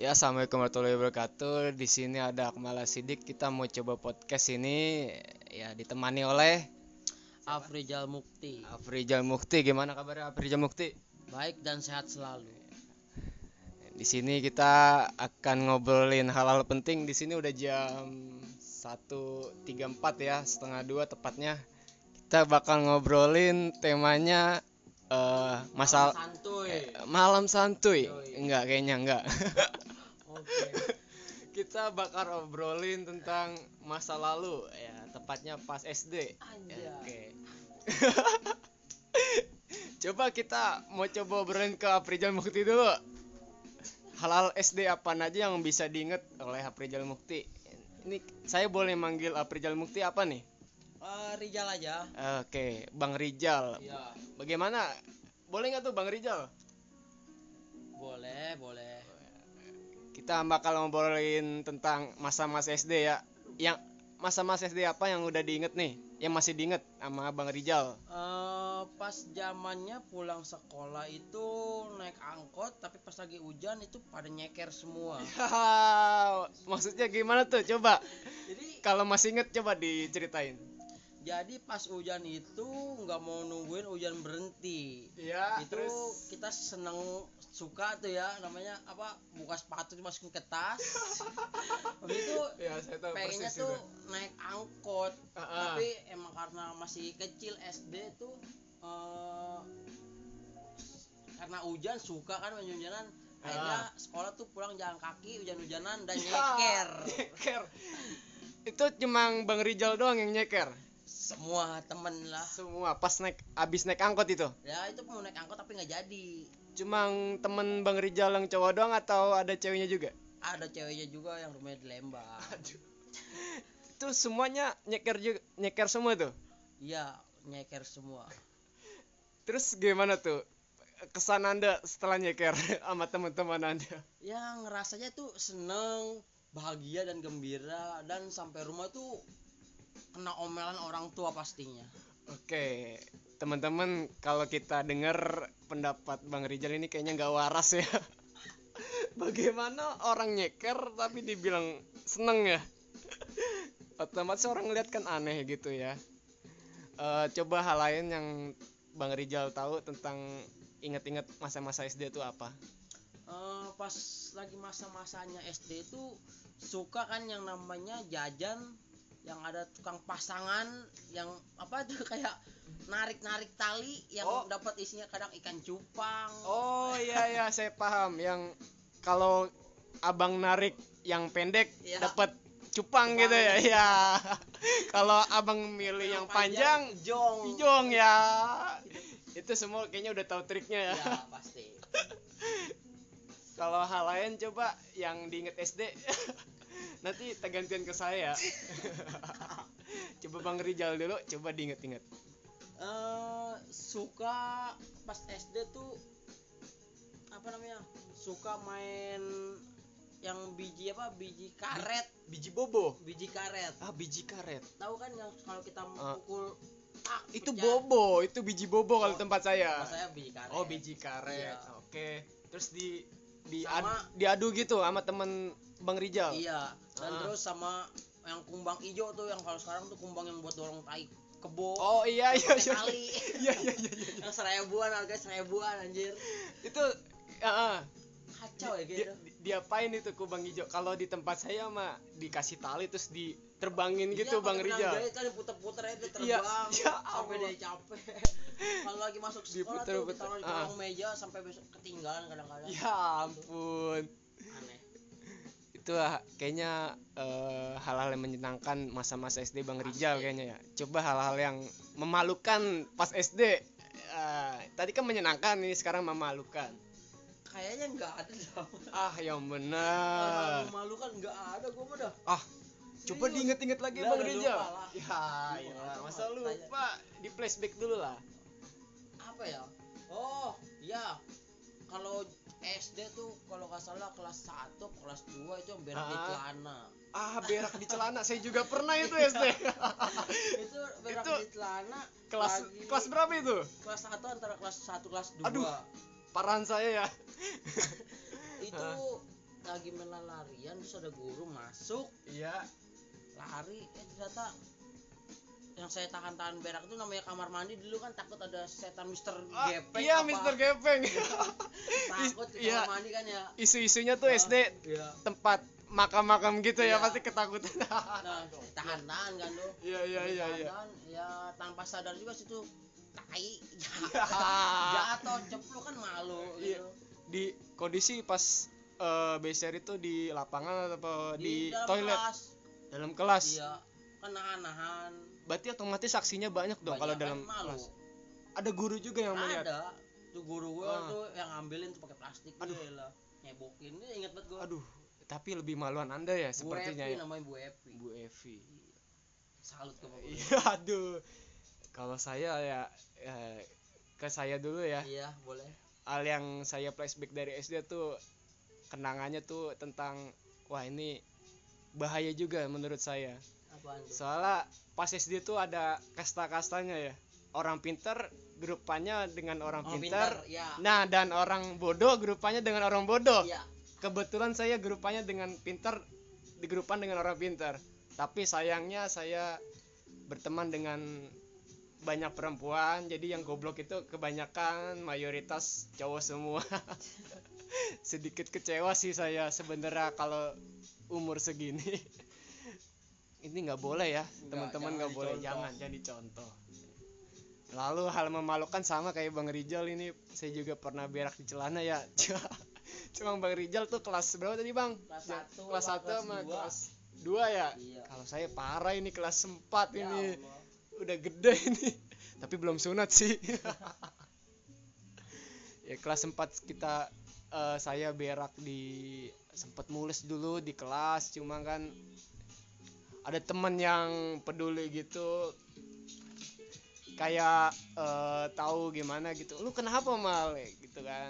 Ya, assalamualaikum warahmatullahi wabarakatuh. Di sini ada Akmala Sidik. Kita mau coba podcast ini ya ditemani oleh Afrizal Mukti. Afrizal Mukti. Gimana kabarnya Afrizal Mukti? Baik dan sehat selalu. Di sini kita akan ngobrolin hal-hal penting. Di sini udah jam 1.34 ya, setengah dua tepatnya. Kita bakal ngobrolin temanya eh masalah Santuy. eh, malam santuy. Enggak, kayaknya enggak. Oke. kita bakal obrolin tentang masa lalu ya tepatnya pas SD Anjay. Ya, oke coba kita mau coba obrolin ke Aprijal Mukti dulu hal-hal SD apa aja yang bisa diinget oleh Aprijal Mukti ini saya boleh manggil Aprijal Mukti apa nih Eh, Rijal aja. oke Bang Rijal. Iya. bagaimana? Boleh nggak tuh Bang Rijal? Boleh, boleh. kita bakal ngobrolin tentang masa-masa SD ya. Yang masa-masa SD apa yang udah diinget nih? Yang masih diinget sama Bang Rijal? Eh, pas zamannya pulang sekolah itu naik angkot, tapi pas lagi hujan itu pada nyeker semua. maksudnya gimana tuh? Coba. Jadi kalau masih inget coba diceritain jadi pas hujan itu nggak mau nungguin hujan berhenti. ya itu kita seneng suka tuh ya namanya apa buka sepatu masukin ke tas. Habis itu ya saya tahu pengennya tuh itu. naik angkot. Ah, ah. tapi emang karena masih kecil SD tuh eh, karena hujan suka kan hujan-hujanan akhirnya sekolah tuh pulang jalan kaki hujan-hujanan dan Ya, nyeker. nyeker. Itu cuma Bang Rijal doang yang nyeker semua temen lah. Semua pas naik abis naik angkot itu? Ya itu mau naik angkot tapi nggak jadi. Cuma temen Bang Rijal yang cowok doang atau ada ceweknya juga? Ada ceweknya juga yang rumahnya di Lembang. Aduh. itu semuanya nyeker juga nyeker semua tuh? Iya nyeker semua. Terus gimana tuh? Kesan anda setelah nyeker sama teman-teman anda? Ya ngerasanya tuh seneng bahagia dan gembira dan sampai rumah tuh kena omelan orang tua pastinya Oke, teman-teman, kalau kita dengar pendapat Bang Rijal ini kayaknya nggak waras ya. Bagaimana orang nyeker tapi dibilang seneng ya? Otomatis orang ngeliat kan aneh gitu ya. Eh, coba hal lain yang Bang Rijal tahu tentang inget-inget masa-masa SD itu apa? Eh, pas lagi masa-masanya SD tuh suka kan yang namanya jajan yang ada tukang pasangan yang apa tuh kayak narik-narik tali yang Oh. dapat isinya kadang ikan cupang Oh iya iya saya paham yang kalau abang narik yang pendek Iya. dapat cupang gitu ya. Iya. kalau abang milih yang panjang jong jong ya. Itu semua kayaknya udah tahu triknya ya. ya pasti Kalau hal lain coba yang diinget SD. Nanti tergantian ke saya. coba Bang Rijal dulu coba diinget-inget. eh suka pas SD tuh apa namanya suka main yang biji apa biji karet Biji bobo. biji karet Ah, biji karet. tahu kan yang kalau kita Ah. mukul tak Itu pecah. bobo, itu biji bobo kalau Oh, tempat saya. Kalau saya biji karet Oh biji karet, Iya. oke. Terus di di Sama- diadu gitu sama temen Bang Rijal. iya dan Ah. terus sama yang kumbang ijo tuh yang kalau sekarang tuh kumbang yang buat dorong tai kebo Oh iya iya iya. Iya iya iya. iya. yang seribuan harga seribuan anjir Itu ya, ah. kacau ya Di- gitu di- diapain itu kubang hijau? Kalau di tempat saya mah dikasih tali terus diterbangin gitu Iya, Bang pakai benang Rijal. jahit kan diputer-puter aja dia Iya, terbang ya sampai dia capek kalau lagi masuk sekolah Diputer-puter, tuh ditaruh di ah. kolong meja sampai besok ketinggalan kadang-kadang Ya ampun. aneh Itu kayaknya eh, hal-hal yang menyenangkan masa-masa SD Bang Rijal kayaknya ya. Coba hal-hal yang memalukan pas SD. Ah, tadi kan menyenangkan nih, sekarang memalukan. kayaknya nggak ada Ah, yang benar. malu kan nggak ada gua mah dah Ah, coba diinget-inget lagi Bang Rijal. lupa lah. Ya, ya, masa lupa? Di flashback dulu lah. apa ya oh ya kalau SD tuh kalau nggak salah kelas 1 kelas 2 itu berak di Ah. celana Ah, berak di celana. Saya juga pernah itu SD. itu berak Itu di celana kelas lagi- kelas berapa itu? kelas 1 antara kelas 1 kelas 2 Aduh. Parahan saya ya. itu Ah. lagi main larian terus ada guru masuk iya lari eh ternyata yang saya tahan-tahan berak itu namanya kamar mandi dulu kan takut ada setan Mister Ah, Gepeng iya apa. Mister Gepeng takut di Iya. kamar mandi kan ya isu-isunya tuh Ah, SD iya tempat makam-makam gitu ya Iya. pasti ketakutan nah tahan-tahan kan tuh iya iya iya iya ya tanpa sadar juga situ tai Ya. jatuh ceplok kan malu Iya. gitu di kondisi pas eh BCR itu di lapangan atau di, dalam toilet kelas. dalam kelas iya kan nahan-nahan berarti otomatis saksinya banyak dong kalau kan? dalam malu. kelas. Ada guru juga yang melihat? Ada. Tuh guru gua Ah. tuh yang ngambilin tuh pakai plastik Aduh. gue lah. Nyebokin. Ini inget banget gua. Aduh tapi lebih maluan anda ya Bu sepertinya Evi ya? namanya Bu Evi. Bu Evi. Salut ke Bu iya aduh. Kalau saya ya eh, ke saya dulu ya. Iya boleh. Hal yang saya flashback dari SD tuh kenangannya tuh tentang wah ini bahaya juga menurut saya apaan tuh? Soalnya pas SD tuh ada kasta-kastanya ya. Orang pinter grupannya dengan orang Oh, pinter. ya. Nah dan orang bodoh grupannya dengan orang bodoh. Iya kebetulan saya grupannya dengan pinter di grupan dengan orang pinter. Tapi sayangnya saya berteman dengan banyak perempuan jadi yang goblok itu kebanyakan mayoritas cowok semua. Sedikit kecewa sih saya sebenarnya kalau umur segini ini nggak boleh ya teman-teman nggak boleh. dicontoh. jangan jadi contoh lalu hal memalukan sama kayak bang Rijal ini. Saya juga pernah berak di celana ya. Cuma bang Rijal tuh kelas berapa tadi bang? Kelas satu kelas satu kelas sama kelas dua ya? Iya. Kalau saya parah ini kelas 4 Ya ini. Allah. udah gede ini. Tapi belum sunat sih. Ya kelas 4 kita eh, saya berak di sempat mules dulu di kelas. Cuma kan ada temen yang peduli gitu kayak eh, tahu gimana gitu lu kenapa mal gitu kan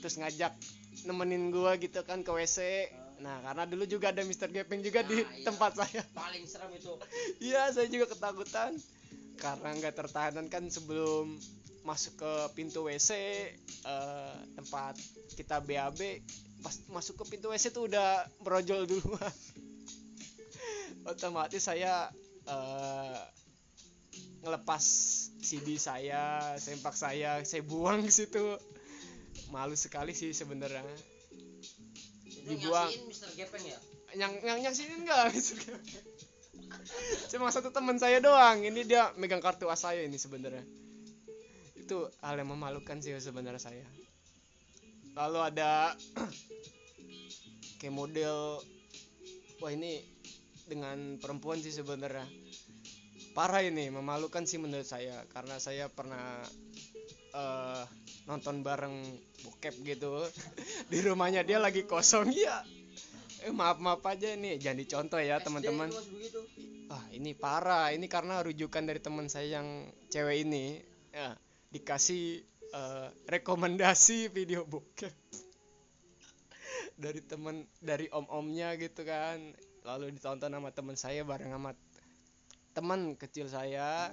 terus ngajak nemenin gua gitu kan ke WC nah karena dulu juga ada Mr. Gepeng juga di Nah, iya. tempat saya paling serem itu Iya, saya juga ketakutan karena nggak tertahanan kan sebelum masuk ke pintu WC eh, tempat kita BAB pas masuk ke pintu WC tuh udah brojol duluan. Otomatis saya eh, ngelepas CD saya, sempak saya, saya buang ke situ. Malu sekali sih sebenarnya. yang Dibuang. Mister Gepeng ya Yang yang nyaksiin enggak? Cuma satu teman saya doang. Ini dia megang kartu as saya ini sebenarnya. Itu hal yang memalukan sih sebenarnya saya. Lalu ada kayak model wah ini dengan perempuan sih sebenarnya. Parah ini, memalukan sih menurut saya. Karena saya pernah eh, nonton bareng bokep gitu. Di rumahnya dia lagi kosong. Ya eh maaf maaf aja nih jangan dicontoh ya teman-teman. ah ini parah. Ini karena rujukan dari teman saya yang cewek ini. Ya dikasih eh, rekomendasi video bokep. Dari temen dari om-omnya gitu kan lalu ditonton sama teman saya bareng sama teman kecil saya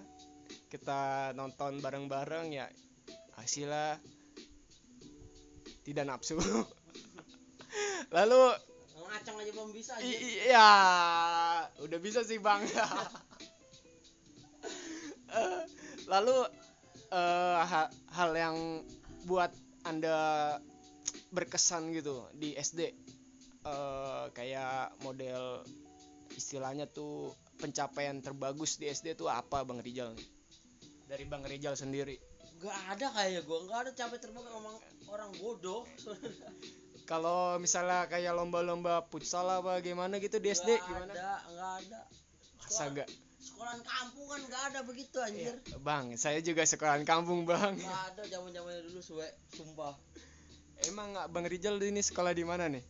kita nonton bareng-bareng ya hasilnya tidak nafsu. Lalu ngacang aja belum bisa aja I- i- ya udah bisa sih bang. Eh, lalu eh, ha- hal yang buat anda berkesan gitu di SD Eh, kayak model istilahnya tuh pencapaian terbagus di SD tuh apa bang Rijal nih? dari bang Rijal sendiri Gak ada kayak gue, gak ada capek terbang ngomong orang bodoh. kalau misalnya kayak lomba-lomba futsal apa gimana gitu di SD Gak gimana ada, gak ada. masa gak Sekolahan kampung kan gak ada begitu anjir. bang saya juga sekolahan kampung bang Gak ada zaman zamannya dulu suwe, sumpah. Emang Bang Rijal ini sekolah di mana nih?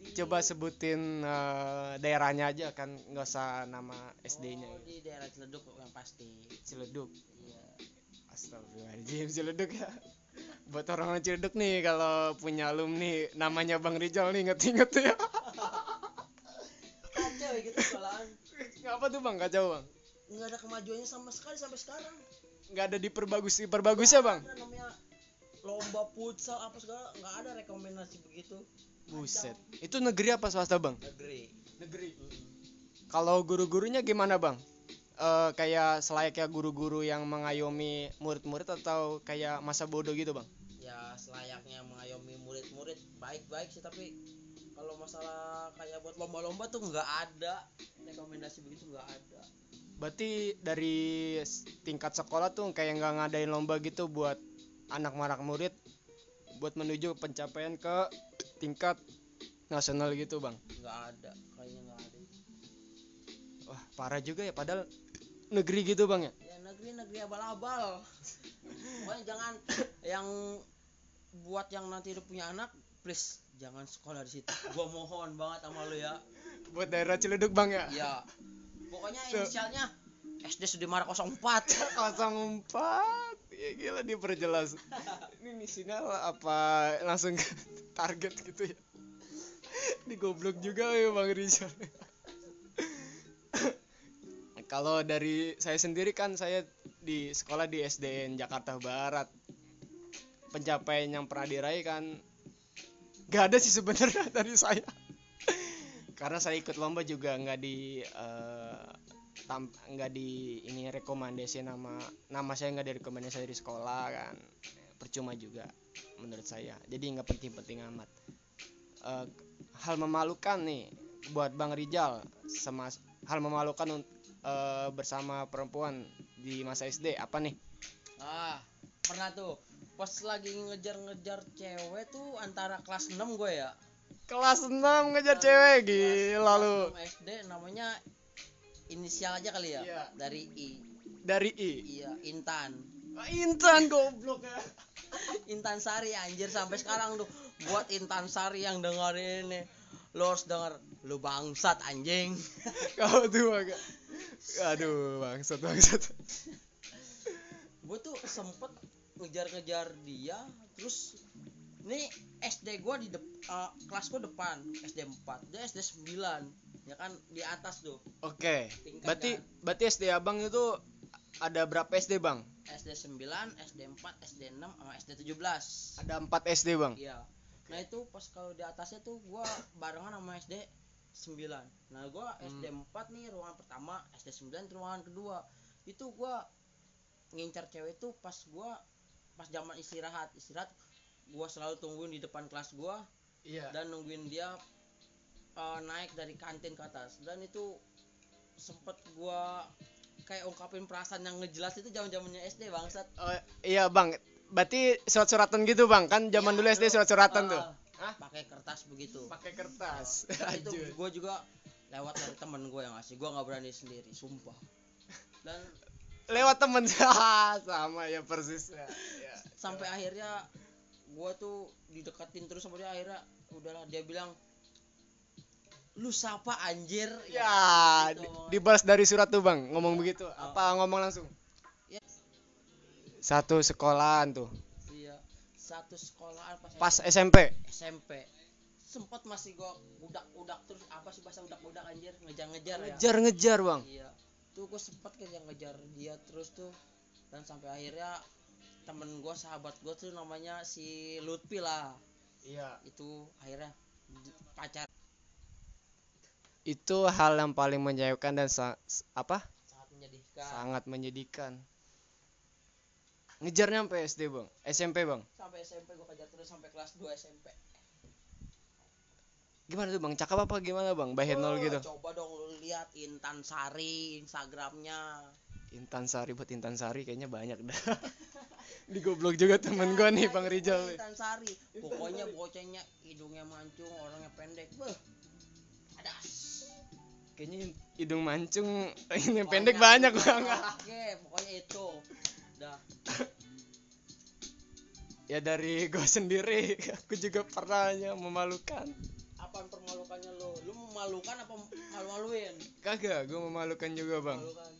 Coba sebutin eh, daerahnya aja kan nggak usah nama SD-nya. Oh, di daerah Ciledug yang pasti. Ciledug. Iya. Astagfirullahaladzim Ciledug ya. Buat orang Ciledug nih kalau punya alumni namanya Bang Rijal nih inget-inget ya. Kacau gitu sekolahan. Ngapa tuh Bang kacau Bang? Nggak ada kemajuannya sama sekali sampai sekarang. Nggak ada diperbagus diperbagus ya Bang? Ada namanya lomba futsal apa segala nggak ada rekomendasi begitu buset. Itu negeri apa swasta bang? Negeri. Negeri. Kalau guru-gurunya gimana bang? Eh kayak selayaknya guru-guru yang mengayomi murid-murid atau kayak masa bodoh gitu bang? Ya selayaknya mengayomi murid-murid baik-baik sih tapi kalau masalah kayak buat lomba-lomba tuh nggak ada. Rekomendasi begitu nggak ada. Berarti dari tingkat sekolah tuh kayak nggak ngadain lomba gitu buat anak-anak murid buat menuju pencapaian ke tingkat nasional gitu bang? Nggak ada kayaknya nggak ada. Wah parah juga ya padahal negeri gitu bang ya? Ya negeri negeri abal-abal. Pokoknya jangan yang buat yang nanti udah punya anak please jangan sekolah di situ. Gua mohon banget sama lu ya. Buat daerah Ciledug bang ya? Ya pokoknya inisialnya SD Sudimara 04 04 ya gila diperjelas ini misinya apa langsung ke target gitu ya? Digoblok juga ya bang Rizal. Kalau dari saya sendiri kan saya di sekolah di SDN Jakarta Barat. Pencapaian yang pernah diraih kan gak ada sih sebenarnya dari saya. Karena saya ikut lomba juga nggak di tam nggak di ini rekomendasi nama nama saya nggak direkomendasi dari sekolah kan percuma juga menurut saya. Jadi nggak penting-penting amat. Eh, hal memalukan nih buat Bang Rijal sama hal memalukan eh, bersama perempuan di masa SD apa nih? Ah pernah tuh. Pas lagi ngejar-ngejar cewek tuh antara kelas 6 gue ya. Kelas 6 ngejar cewek gila Kelas lu. 6 SD namanya inisial aja kali ya Iya. dari I. Dari I? Iya Intan. Ah, Intan goblok ya Intan Sari anjir sampai sekarang tuh. Buat Intan Sari yang dengerin ini. Lo harus denger lu bangsat anjing. Kau tuh agak aduh bangsat bangsat. Gue tuh sempet ngejar-ngejar dia terus ini SD gua di dep eh, kelas gua depan SD 4 dia SD 9 ya kan di atas tuh. Oke, Tingkat berarti kan? berarti SD Abang itu ada berapa SD Bang? SD 9 SD 4 SD 6 sama SD 17 Ada 4 SD Bang. iya. Nah itu pas kalau di atasnya tuh gua barengan sama SD 9 nah gua SD 4 nih ruangan pertama SD 9 ruangan kedua. Itu gua ngincar cewek tuh pas gua pas zaman istirahat. Istirahat gua selalu tungguin di depan kelas gua Iya. dan nungguin dia uh, naik dari kantin ke atas. Dan itu sempet gua kayak ungkapin perasaan yang ngejelas itu zaman zamannya SD bangsat Oh, iya Bang. Berarti surat-suratan gitu Bang. Kan zaman Iya, dulu SD surat-suratan Uh, tuh. Hah? pakai kertas begitu Pakai kertas. Dan itu gua juga lewat dari temen gue yang ngasih gua nggak berani sendiri sumpah dan Lewat temen sama ya persis ya. Ya. sampai akhirnya gua tuh dideketin terus sama dia akhirnya udahlah dia bilang lu siapa anjir Ya, gitu di- omongan. dibalas dari surat tuh Bang. Ngomong begitu. Oh. Apa ngomong langsung? Ya. Satu sekolahan tuh. iya satu sekolahan pas, Pas SMP. SMP sempat masih gua udak-udak terus apa sih bahasa udak-udak anjir ngejar-ngejar ya Ngejar-ngejar Bang. iya tuh gue sempat ngejar-ngejar dia terus tuh dan sampai akhirnya temen gue sahabat gue tuh namanya si Lutfi lah Iya. itu akhirnya pacar Itu hal yang paling menyayangkan dan sa- apa? sangat menyedihkan. Sangat menyedihkan. Ngejarnya sampai SD bang. SMP bang. Sampai SMP gue kejar terus sampai kelas 2 SMP gimana tuh bang? Cakep apa gimana bang? By nol Oh, gitu? coba dong lu lihat Intan Sari Instagramnya. Intan Sari buat Intan Sari kayaknya banyak dah. Digoblok juga temen gua nih bang Rijal. Intan Sari. Pokoknya bocahnya hidungnya mancung orangnya pendek. Ada kayaknya hidung mancung ini pendek banyak bang. Oke pokoknya itu. Ya dari gua sendiri aku juga pernah yang memalukan. Apaan permalukannya lo lu memalukan apa malu-maluin? Kagak gua memalukan juga bang. Memalukan.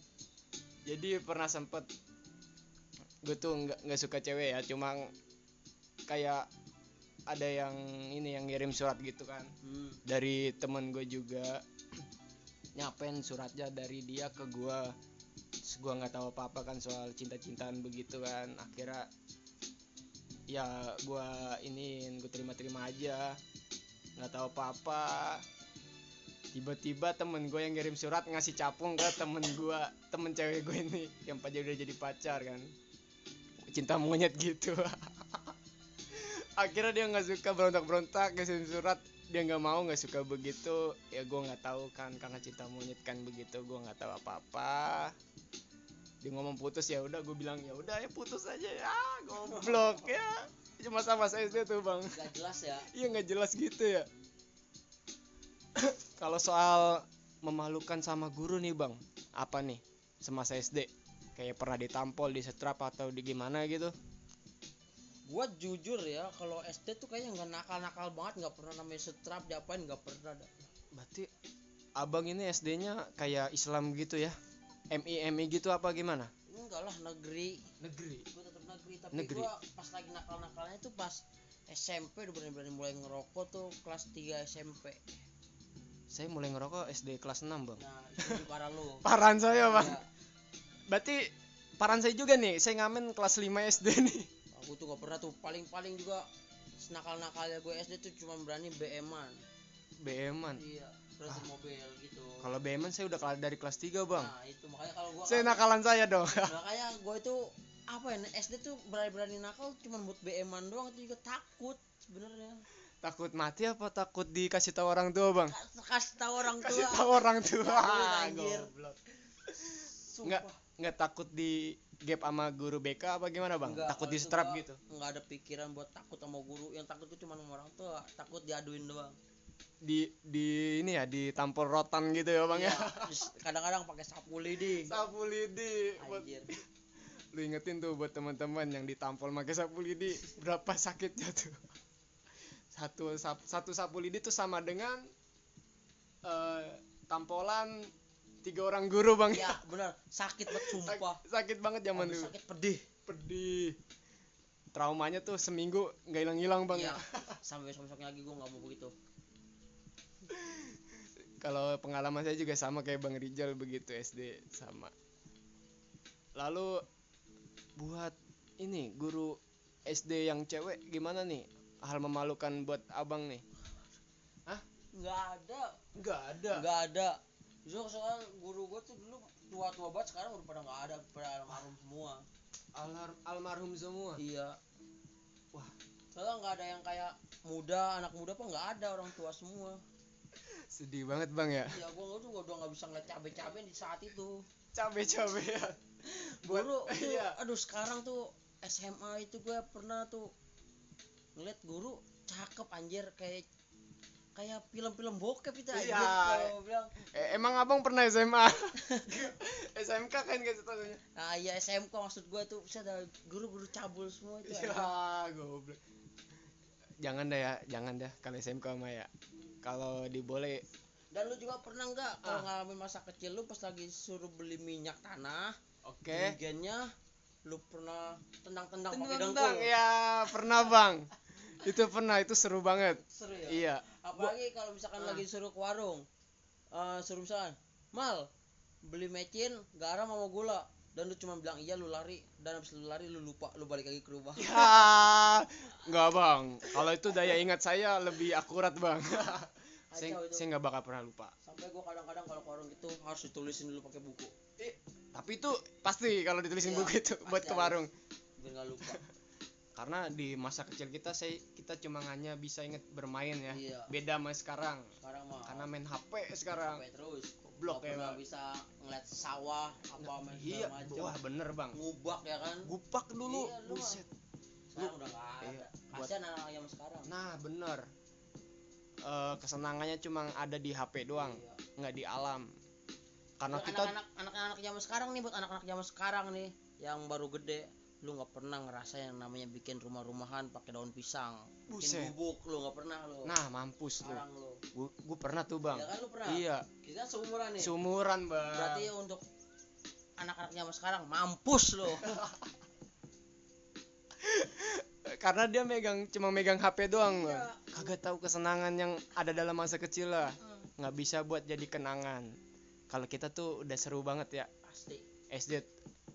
jadi pernah sempet gue tuh nggak nggak suka cewek ya cuma kayak ada yang ini yang ngirim surat gitu kan. Hmm. dari temen gue juga nyapen suratnya dari dia ke gue Terus gue nggak tahu apa apa kan soal cinta cintaan begitu kan. Akhirnya ya gua iniin gue terima-terima aja. Nggak tahu apa-apa. Tiba-tiba temen gue yang ngirim surat ngasih capung ke temen gue temen cewek gue ini yang pada udah jadi pacar kan. Cinta monyet gitu. Akhirnya dia nggak suka berontak-berontak ngasih surat dia nggak mau nggak suka begitu ya gue nggak tahu kan karena cinta monyet kan begitu gue nggak tahu apa-apa. Dia ngomong putus ya udah gue bilang ya udah ya putus aja ya goblok ya. Cuma sama saya SD tuh bang. Gak jelas ya. iya nggak jelas gitu ya. Kalau soal memalukan sama guru nih bang apa nih? Semasa SD kayak pernah ditampol di setrap atau di gimana gitu Gua jujur ya, kalau SD tuh kayaknya nggak nakal-nakal banget, nggak pernah namanya setrap diapain, nggak pernah. dah. berarti abang ini SD-nya kayak Islam gitu ya MI MI gitu apa gimana Enggak lah negeri. negeri Gue tetap negeri, tapi Negeri. gua pas lagi nakal-nakalnya tuh pas SMP udah berani-berani mulai ngerokok tuh kelas 3 SMP. saya mulai ngerokok SD kelas 6 bang Nah, itu parah lu. paran saya bang Ya, berarti paran saya juga nih saya ngamen kelas 5 SD nih aku tuh gak pernah tuh. Paling-paling juga senakal-nakalnya gue SD tuh cuma berani BM-an. BM-an Iya, berarti mobil gitu. kalau BM-an saya udah kelar dari kelas 3 bang. Nah, itu makanya kalau gua saya nakalan saya dong. Makanya gue itu apa ya SD tuh berani-berani nakal cuma buat BM-an doang itu juga takut sebenarnya. Takut mati apa takut dikasih tahu orang tua bang? Kas- kasih tahu orang tua. kasih tahu orang tua. Anjir. nggak nggak takut di gap sama guru BK apa gimana bang? Enggak, takut kalau di itu strap gua gitu? nggak ada pikiran buat takut sama guru. Yang takut tuh cuma sama orang tua. Takut diaduin doang. Di di ini ya ditampol rotan gitu ya bang ya? Iya, kadang-kadang pakai sapu lidi. Sapu lidi. Buat anjir. Lu ingetin tuh buat teman-teman yang ditampol pakai sapu lidi berapa sakitnya tuh? Satu sap- satu sapu lidi tuh sama dengan eh, tampolan tiga orang guru bang. Ya benar. Sakit banget Sak- sumpah. sakit banget zaman dulu. sakit pedih. Pedih. Traumanya tuh seminggu nggak hilang-hilang bang. Iya, ya sampai besok-besoknya lagi gue nggak mau begitu. Kalau pengalaman saya juga sama kayak bang Rijal begitu SD sama. Lalu buat ini guru SD yang cewek gimana nih? Hal memalukan buat abang nih? Nggak ada. Nggak ada. Nggak ada so, soal guru gue tuh dulu tua-tua banget sekarang udah pada nggak ada pada almarhum semua. Almar almarhum semua? Iya. Wah. soalnya nggak ada yang kayak muda anak muda apa nggak ada orang tua semua. Sedih banget bang ya? Ya gue tuh udah nggak bisa ngeliat cabe-cabe di saat itu. Cabe-cabe ya guru iya. aduh sekarang tuh SMA itu gue pernah tuh ngeliat guru cakep anjir kayak kayak film-film bokep itu Iya. gua bilang. Eh, emang abang pernah SMA SMK kan kasih taunya? Nah iya SMK maksud gue tuh bisa ada guru-guru cabul semua itu anjir. ya goblok. Jangan dah ya jangan dah kalau SMK mah ya. Kalau diboleh. Dan lu juga pernah nggak kalau Ah. ngalamin masa kecil lu pas lagi suruh beli minyak tanah, oke. jerigennya lu pernah tendang-tendang pakai dengkul. tendang ya pernah bang itu pernah itu seru banget Seru ya? iya Apalagi kalau misalkan Ah. lagi suruh ke warung. Eh suruh misalkan, "Mal, beli mecin, garam sama gula." Dan lu cuma bilang iya lu lari dan habis lu lari lu lupa lu balik lagi ke rumah. ya nggak bang kalau itu daya ingat saya lebih akurat bang saya itu. saya nggak bakal pernah lupa Sampai gua kadang-kadang kalau ke warung gitu harus ditulisin dulu pakai buku tapi itu pasti kalau ditulisin Iya, buku itu buat ke warung biar nggak lupa. Karena di masa kecil kita saya kita cuma hanya bisa inget bermain ya Iya. beda sama sekarang Sekarang mah karena main HP sekarang sampai terus. goblok Nggak ya Bang. bisa ngeliat sawah apa main iya macam. wah bener bang Ngubak ya kan. gupak dulu Iya, lu buset Sekarang udah ada. Iya, buat- Kasihan anak yang sekarang. nah bener Eh, kesenangannya cuma ada di HP doang Iya. nggak di alam karena Buat kita anak-anak anak-anak zaman sekarang nih buat anak-anak zaman sekarang nih yang baru gede lu nggak pernah ngerasa yang namanya bikin rumah-rumahan pakai daun pisang. Buset. bikin bubuk lu nggak pernah lu. Nah mampus lu. Sekarang lu. Gua, gua pernah tuh bang. Ya kan lu pernah? Iya. Kita seumuran nih. Sumuran bang. Berarti untuk anak-anak zaman sekarang mampus lu. Karena dia megang cuma megang HP doang bang. Iya. kagak tahu kesenangan yang ada dalam masa kecil lah. Hmm, nggak bisa buat jadi kenangan. Kalau kita tuh udah seru banget ya. Pasti. SD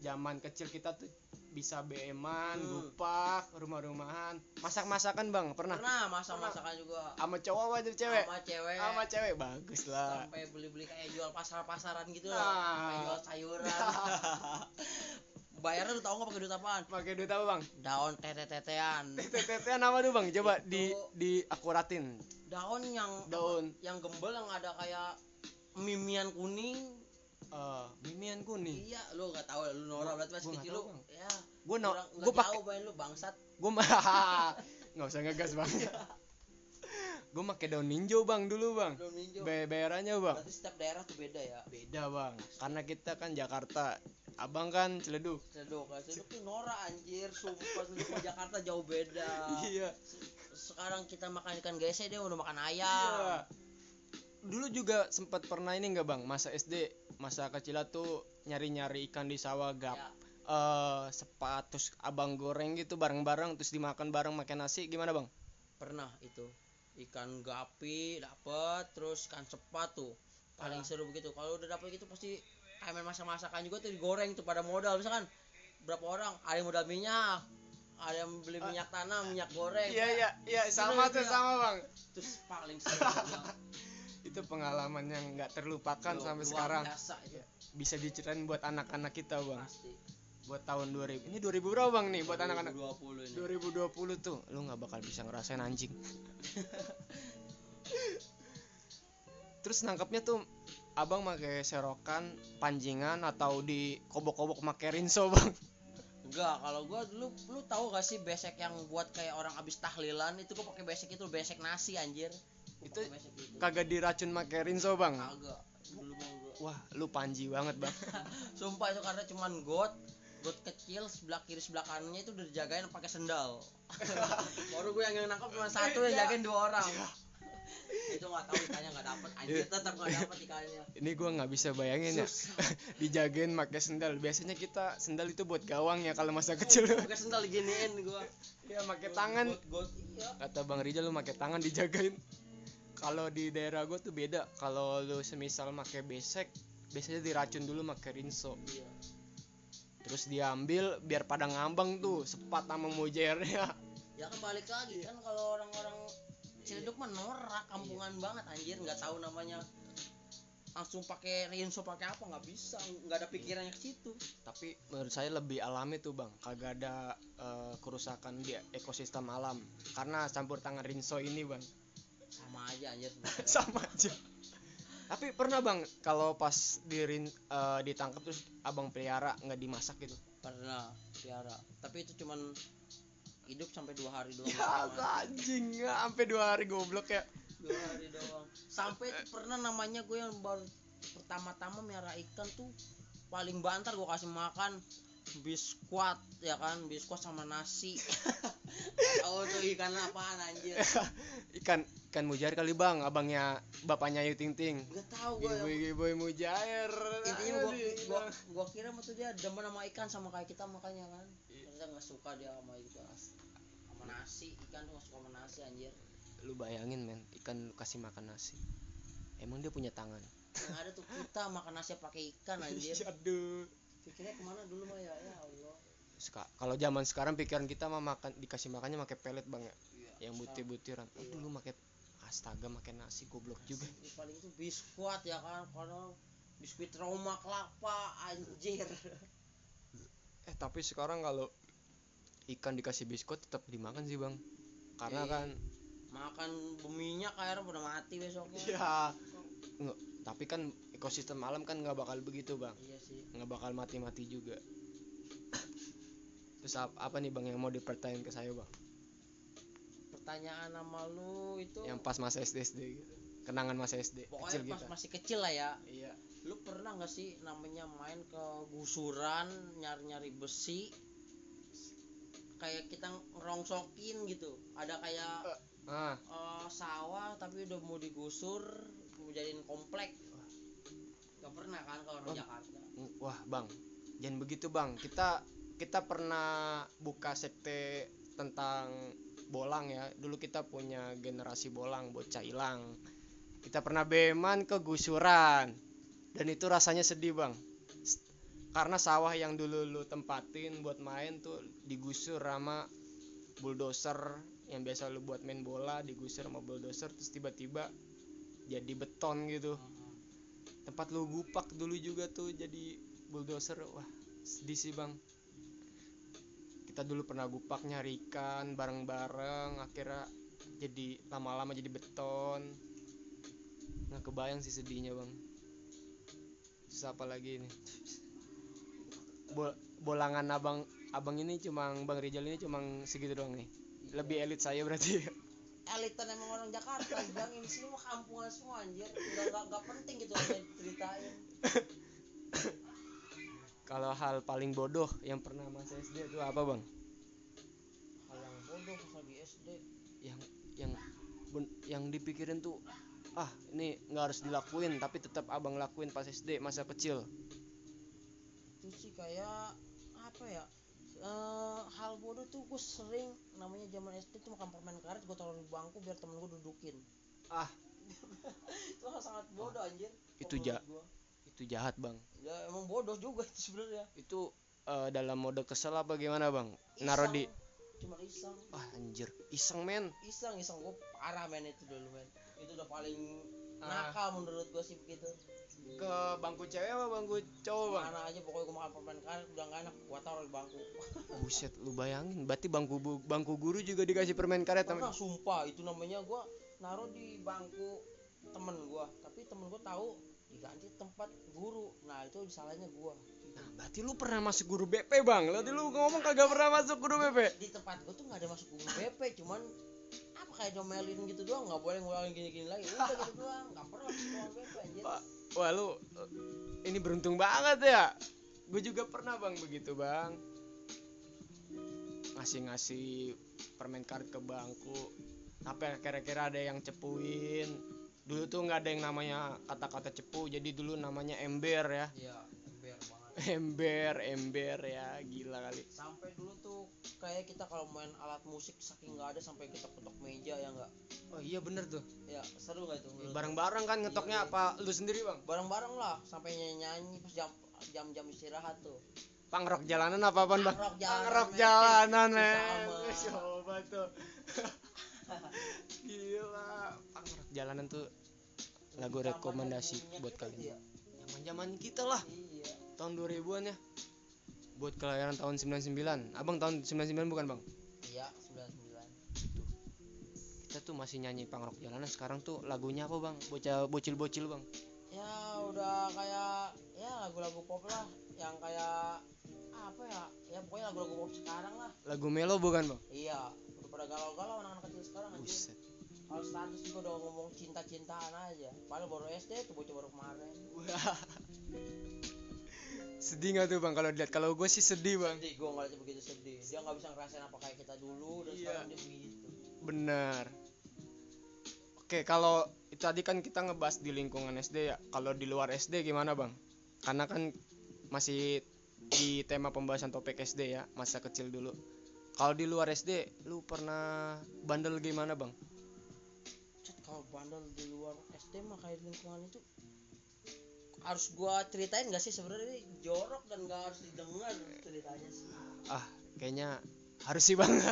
zaman kecil kita tuh bisa beeman Hmm. gupak rumah-rumahan. Masak-masakan bang pernah? Pernah masak masakan juga. Sama cowok apa tuh cewek? Sama cewek. Sama cewek bagus lah. Sampai beli-beli kayak jual pasar-pasaran gitu. Nah. lah kayak jual sayuran. Bayarnya lu tau nggak pakai duit apaan? Pakai duit apa bang? Daun tete-tetean. Tetean apa tuh bang? Coba di Itu- di akuratin. Daun yang daun. yang gembel yang ada kayak mimian kuning eh mimian kuning iya lu nggak tahu lu Nora berarti masih nggak kecil lu. Tahu, Bang. ya gue no gue pakai main lu bangsat. Gue mah nggak usah ngegas bang. Gue pakai daun ninjo bang dulu bang. Daun bayarannya bang. Berarti setiap daerah tuh beda ya? Beda bang. Karena kita kan Jakarta. Abang kan Ciledug Cedok kan Cedok tuh Nora anjir. Sumpah sama Jakarta jauh beda. Iya. Se- sekarang kita makan ikan gese dia udah makan ayam. Iya. Dulu juga sempat pernah ini enggak bang, masa SD, masa kecil tuh nyari-nyari ikan di sawah gap. Ya. eh sepatus abang goreng gitu bareng-bareng terus dimakan bareng makan nasi gimana bang? pernah itu ikan gapi dapet terus ikan sepat tuh paling Ah. seru begitu kalau udah dapet gitu pasti kayak main masak-masakan juga tuh digoreng tuh pada modal misalkan berapa orang ada yang modal minyak ada yang beli minyak tanah minyak goreng Iya iya iya sama Iya, tuh iya. sama bang. terus paling seru Bang. Itu pengalaman yang nggak terlupakan Lu- sampai sekarang. biasa itu Bisa diceritain buat anak-anak kita bang. pasti Buat tahun 2000. Ini 2000 berapa bang nih buat anak-anak? 2020 ini 2020 tuh lu nggak bakal bisa ngerasain anjing terus nangkapnya tuh abang pakai serokan panjingan atau di kobok-kobok pakai rinso bang Enggak, kalau gua dulu lu tahu gak sih besek yang buat kayak orang abis tahlilan itu gua pakai besek itu besek nasi anjir. Itu kagak diracun pakai rinso bang? Kagak. Dulu wah lu panji banget bang. Sumpah itu karena cuman got got kecil sebelah kiri sebelah kanannya itu udah dijagain pakai sendal. Baru gue yang nangkap cuma satu yang jagain dua orang. itu nggak tahu ikannya nggak dapet. Anjir tetap nggak dapet ikannya. ini gua nggak bisa bayangin ya. Dijagain pakai sendal. Biasanya kita sendal itu buat gawang ya kalau masa kecil. Pakai sendal diginiin gua. ya pakai tangan. Iya. kata bang Rizal lu pakai tangan dijagain kalau di daerah gue tuh beda. Kalau lu semisal pakai besek biasanya diracun dulu pakai rinso. Iya. terus diambil biar pada ngambang tuh sepat sama mujairnya ya. Kan balik lagi kan kalau orang-orang Ciledug mah norak kampungan banget anjir. Nggak tahu namanya langsung pakai rinso pakai apa nggak bisa. Nggak ada pikirannya ke situ. Tapi menurut saya lebih alami tuh bang. Kagak ada eh, kerusakan di ekosistem alam. Karena campur tangan rinso ini bang sama aja anjir. Sama aja. Tapi pernah bang kalau pas di ditangkap terus abang pelihara nggak dimasak gitu? Pernah piara tapi itu cuman hidup sampai dua hari doang. Ya anjing. Nggak sampai dua hari goblok ya. Dua hari doang. Sampai pernah namanya gue yang baru pertama-tama miara ikan tuh paling bantar gue kasih makan biskuat ya kan? Biskuat sama nasi. Tahu tuh ikan apaan anjir? Ikan ikan mujair kali bang. Abangnya bapaknya Ayu Ting Ting. Gak tahu gue ibu ibu mujair. Intinya gua, Aduh, gua, gua kira mah tuh dia demen sama ikan sama kayak kita makanya kan? Ternyata nggak suka dia sama itu sama nasi. Ikan tuh nggak suka sama nasi anjir. Lu bayangin men. Ikan lu kasih makan nasi. Emang dia punya tangan? Yang ada tuh kita makan nasi pakai ikan anjir. Aduh pikirnya ke mana dulu mah ya ya Allah. Seka- kalau zaman sekarang pikiran kita mah makan dikasih makannya pakai pelet bang ya? Iya, yang butir butiran oh, Iya. dulu pakai astaga makan nasi goblok juga. paling itu biskuat ya kan? Kalau biskuit Roma kelapa anjir. Eh tapi sekarang kalau ikan dikasih biskuit tetap dimakan sih bang. Karena Iya. kan makan berminyak akhirnya udah mati besoknya. Ya nggak tapi kan ekosistem alam kan nggak bakal begitu bang. Iya sih. Nggak bakal mati-mati juga. Terus ap- apa nih bang yang mau dipertanyain ke saya bang? Pertanyaan sama lu itu yang pas masa SD SD gitu. Kenangan masa SD pokoknya kecil pas kita. masih kecil lah ya. Iya. Lu pernah nggak sih namanya main ke gusuran nyari-nyari besi? Kayak kita ngerongsokin gitu. Ada kayak ah. eh, sawah tapi udah mau digusur mau jadiin komplek gak pernah kan kalau orang Oh. Jakarta. Wah bang. Jangan begitu bang. Kita kita pernah buka sekte tentang bolang ya. Dulu kita punya generasi bolang bocah hilang kita pernah beman ke gusuran. Dan itu rasanya sedih bang. Karena sawah yang dulu lu tempatin buat main tuh digusur sama bulldozer yang biasa lu buat main bola digusur sama bulldozer terus tiba-tiba jadi beton gitu tempat lu gupak dulu juga tuh jadi bulldozer wah sedih sih bang. Kita dulu pernah gupak nyari ikan bareng-bareng akhirnya jadi lama-lama jadi beton. Nggak kebayang sih sedihnya bang. Terus apa lagi ini? Bol- bolangan abang abang ini cuma bang Rizal ini cuma segitu doang nih. Lebih elit saya berarti elitan emang orang Jakarta bilang ini sini mah kampungan semua anjir. Udah nggak nggak penting gitu aja ceritain kalau hal paling bodoh yang pernah masa SD itu apa bang? Hal yang bodoh pas lagi SD yang yang ben- yang dipikirin tuh ah ini nggak harus dilakuin tapi tetap abang lakuin pas SD masa kecil. Itu sih kayak apa ya eh hal bodoh tuh gue sering namanya zaman SD tuh makan permen karet gue taruh di bangku biar temen gue dudukin. Ah. Itu hal sangat bodoh anjir. Itu ja- itu jahat bang. Ya emang bodoh juga itu sebenarnya. Itu eh, dalam mode kesel apa gimana bang? Naruh di Iseng. cuma iseng. Ah anjir. Iseng men. Iseng iseng. Gue parah men itu dulu men. Itu udah paling Ah. nakal menurut gue sih begitu ke bangku cewek apa bangku cowok bang? Mana aja pokoknya gue makan permen karet udah gak enak gue taruh di bangku. Buset lu bayangin. Berarti bangku bu- bangku guru juga dikasih permen karet pernah sama sumpah itu namanya gue naruh di bangku temen gue tapi temen gue tahu diganti tempat guru. Nah itu salahnya gue nah, berarti lu pernah masuk guru BP bang? Berarti lu ngomong kagak pernah masuk guru BP di tempat gue tuh nggak ada masuk guru BP cuman kayak domelin gitu doang nggak boleh ngulangin gini-gini lagi udah gitu doang nggak pernah Pak, wah lu ini beruntung banget ya. Gue juga pernah bang begitu bang. Ngasih-ngasih permen karet ke bangku. Tapi kira-kira ada yang cepuin. Dulu tuh nggak ada yang namanya kata-kata cepu. Jadi dulu namanya ember ya. iya ember banget Ember, ember ya, gila kali. sampai dulu tuh kayak kita kalau main alat musik saking nggak ada sampai kita ketok meja ya nggak Oh iya bener tuh. ya seru nggak itu? Bareng-bareng kan ngetoknya Iya, apa lu sendiri bang? bareng-bareng lah sampai nyanyi nyanyi pas jam jam-jam istirahat tuh Pangrok jalanan apa apaan bang? Pangrok jalanan, Pangrok jalanan men. Coba tuh. Gila. Pangrok jalanan tuh lagu rekomendasi buat kalian. ya. Zaman zaman kita lah iya tahun 2000-an ya. Buat kelahiran tahun 99. Abang tahun 99 bukan bang? iya 99 Kita tuh masih nyanyi pangrok jalanan. Sekarang tuh lagunya apa bang? Bocah bocil-bocil bang. ya udah kayak ya lagu-lagu pop lah yang kayak apa ya ya pokoknya lagu-lagu pop sekarang lah Lagu melo bukan bang? iya udah pada galau-galau anak-anak kecil sekarang anjir Buset. kalau status juga udah ngomong cinta-cintaan aja padahal baru SD tuh bocah baru kemarin. sedih nggak tuh bang kalau dilihat? Kalau gue sih sedih bang. sedih gue ngeliatnya begitu sedih dia nggak bisa ngerasain apa kayak kita dulu dan Iya. sekarang dia begitu Benar. Oke, kalau itu tadi kan kita ngebahas di lingkungan SD ya. Kalau di luar SD gimana, Bang? Karena kan masih di tema pembahasan topik SD ya, masa kecil dulu. Kalau di luar SD, lu pernah bandel gimana, Bang? Kalau bandel di luar SD mah kayak lingkungan itu harus gua ceritain gak sih sebenarnya ini jorok dan gak harus didengar ceritanya sih Ah, kayaknya harus sih, Bang.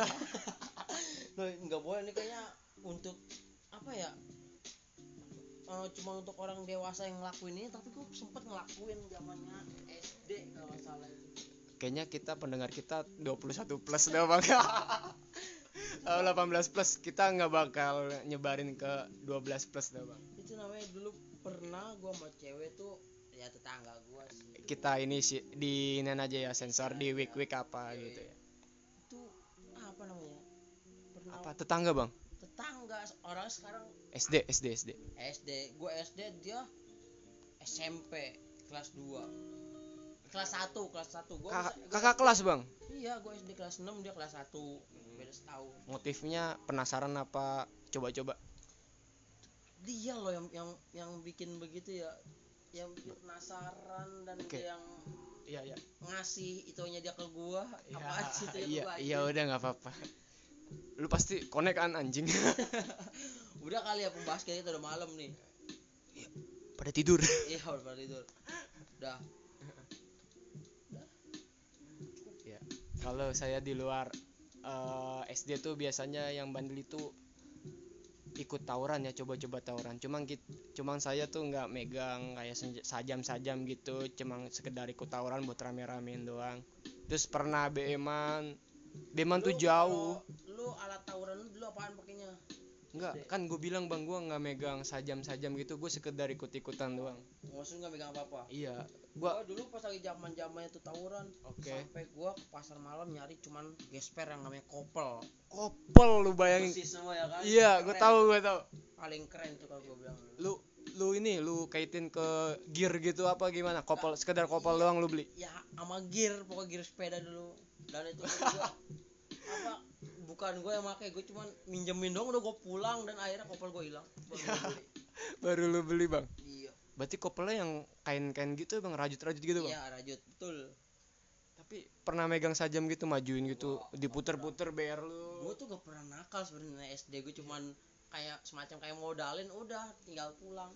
Nah, nggak boleh nih kayaknya untuk apa ya eh, cuma untuk orang dewasa yang ngelakuin ini tapi gue sempet ngelakuin zamannya SD kalau salah itu kayaknya kita pendengar kita 21 plus dah, Bang. Eh, 18 plus kita nggak bakal nyebarin ke 12 plus dah, Bang. Gua sama cewek tuh ya tetangga gua sih. Kita ini sih di ini aja ya sensor di week week apa gitu ya. Itu apa namanya? Pernah apa tetangga bang? Tetangga orang sekarang SD SD SD SD gue SD dia SMP kelas 2 kelas 1 kelas 1 gue kakak, kakak kelas bang? Iya gue SD kelas 6 dia kelas 1 beda setahun. Motifnya penasaran apa? Coba-coba dia loh yang yang yang bikin begitu ya. Yang bikin penasaran dan Oke. dia yang iya iya. ngasih itunya dia ke gua iya. apaan sih itu iya gua iya anjing? udah nggak apa-apa. Lu pasti connect kan anjing. Udah kali ya pembahas kita udah malam nih. Pada tidur. Iya udah pada tidur. Udah kalau saya di luar eh, SD tuh biasanya yang bandel itu ikut tawuran ya coba-coba tawuran. Cuman git cuman saya tuh nggak megang kayak sajam-sajam gitu. Cuman sekedar ikut tawuran buat rame-ramein doang. Terus pernah beeman beeman tuh jauh. Lu alat tawuran lu dulu apaan pakainya Enggak, kan gue bilang bang gue nggak megang sajam-sajam gitu gue sekedar ikut-ikutan doang. Maksudnya nggak megang apa-apa? Iya gua gua dulu pas lagi zaman zamannya tuh tawuran oke. sampai gua ke pasar malam nyari cuman gesper yang namanya kopel. Kopel lu bayangin. Persis semua ya kan? Iya gue tahu gue tahu. Paling keren tuh kalau gua bilang. Lu lu ini lu kaitin ke gear gitu apa gimana? Kopel sekedar kopel doang lu beli? Ya sama gear pokoknya gear sepeda dulu. Dan itu gua apa bukan gua yang pakai gua cuman minjemin dong udah gua pulang dan akhirnya kopel gua hilang. Baru gua beli. baru lu beli bang? Iya. Berarti kopelnya yang kain-kain gitu bang? Rajut-rajut gitu bang? Iya rajut betul. Tapi pernah megang sajam gitu majuin gitu diputer-puter biar lu. Gua tuh gak pernah nakal sebenarnya SD gua cuman kayak semacam kayak modalin udah tinggal pulang.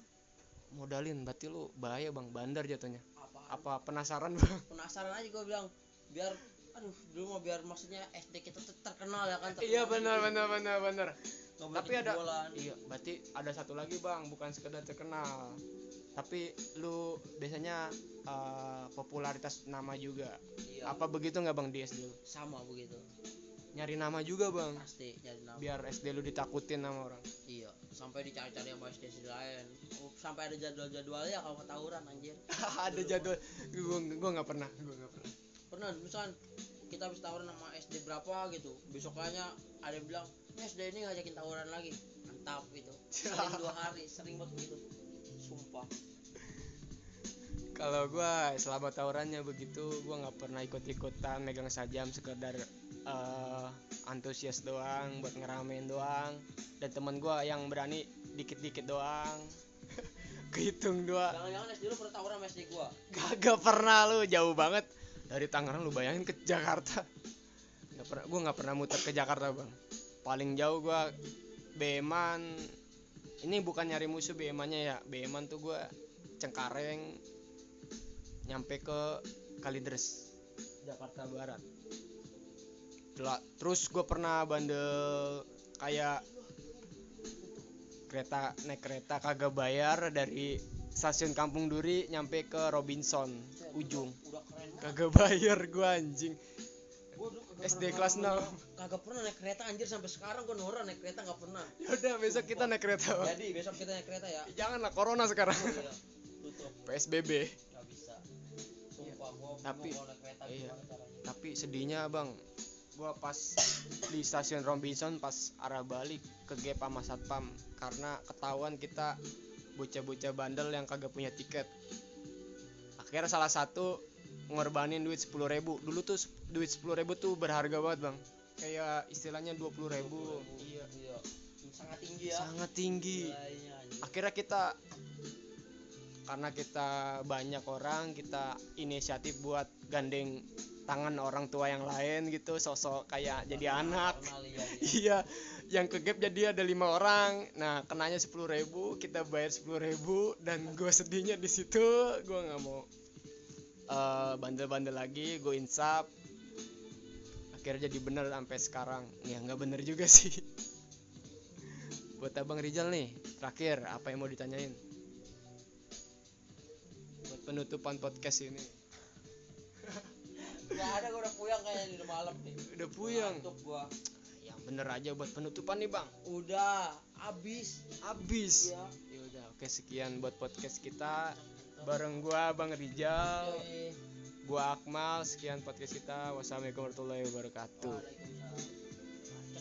Modalin berarti lu bahaya bang. Bandar jatuhnya. Apa apa penasaran bang? Penasaran aja gue bilang biar aduh dulu mah biar maksudnya SD kita tuh terkenal ya kan iya benar benar benar benar. Tapi ada iya berarti ada satu lagi bang bukan sekedar terkenal. Tapi lu biasanya eh, popularitas nama juga. Iya. Apa begitu nggak bang di SD lu? Sama begitu. Nyari nama juga bang. Pasti jadi nama. Biar SD lu ditakutin sama orang. Iya sampai dicari-cari sama SD SD lain. Oh, sampai ada jadwal-jadwalnya kalau mau tawuran anjir. Ada jadwal. Gua gua nggak pernah. Gua nggak pernah pernah misalkan kita habis tawuran sama SD berapa gitu besoknya ada yang bilang "Ini SD ini ngajakin tawuran lagi. Mantap gitu. Sering dua hari sering banget begitu sumpah. Kalau gua selama tawurannya begitu gua nggak pernah ikut-ikutan megang sajam sekedar eh, antusias doang buat ngeramein doang. Dan teman gua yang berani dikit-dikit doang. Kehitung doang jangan-jangan SD lu pernah tawuran sama SD gua? Kagak pernah lu jauh banget dari Tangerang lu bayangin ke Jakarta. Nggak pernah gua nggak pernah muter ke Jakarta, Bang. Paling jauh gua Beman. Ini bukan nyari musuh Bemannya ya. Beman tuh gua Cengkareng nyampe ke Kalideres, Jakarta Barat. Terus gua pernah bandel kayak kereta naik kereta kagak bayar dari stasiun Kampung Duri nyampe ke Robinson ujung. Udah keren kagak bayar gua anjing. Gua SD kelas pengalaman gua- kagak pernah naik kereta anjir. Sampai sekarang gua norak naik kereta nggak pernah. Yaudah besok kita naik kereta. Bang. jadi besok kita naik kereta ya. Janganlah corona sekarang. Oh, iya. tutup. PSBB nggak bisa. Sumpah gua Tapi- naik kereta iya. tapi sedihnya bang gua pas di stasiun Robinson pas arah balik ke gap sama satpam karena ketahuan kita bocah-bocah bandel yang kagak punya tiket. Akhirnya salah satu ngorbanin duit sepuluh ribu. Dulu tuh duit sepuluh ribu tuh berharga banget bang. Kayak istilahnya dua puluh ribu. Iya iya. Sangat tinggi ya. Sangat tinggi. Nilainya anjir. akhirnya kita karena kita banyak orang kita inisiatif buat gandeng tangan orang tua yang lain gitu sosok kayak jadi anak. iya, iya. iya yang ke gap jadi ada lima orang. Nah kenanya sepuluh ribu kita bayar sepuluh ribu dan gue sedihnya di situ gue nggak mau eh, bandel-bandel lagi gue insap. Akhirnya jadi bener sampai sekarang. Ya nggak bener juga sih. Buat abang Rizal nih terakhir apa yang mau ditanyain? Buat penutupan podcast ini nggak ada gua udah puyang kayaknya di udah malam nih. Udah puyeng Ngantuk gua. Yang bener aja buat penutupan nih bang. Udah abis habis? Ya ya udah oke sekian buat podcast kita. Bareng gua bang Rizal Yoi. gua Akmal sekian podcast kita. Wassalamualaikum warahmatullahi wabarakatuh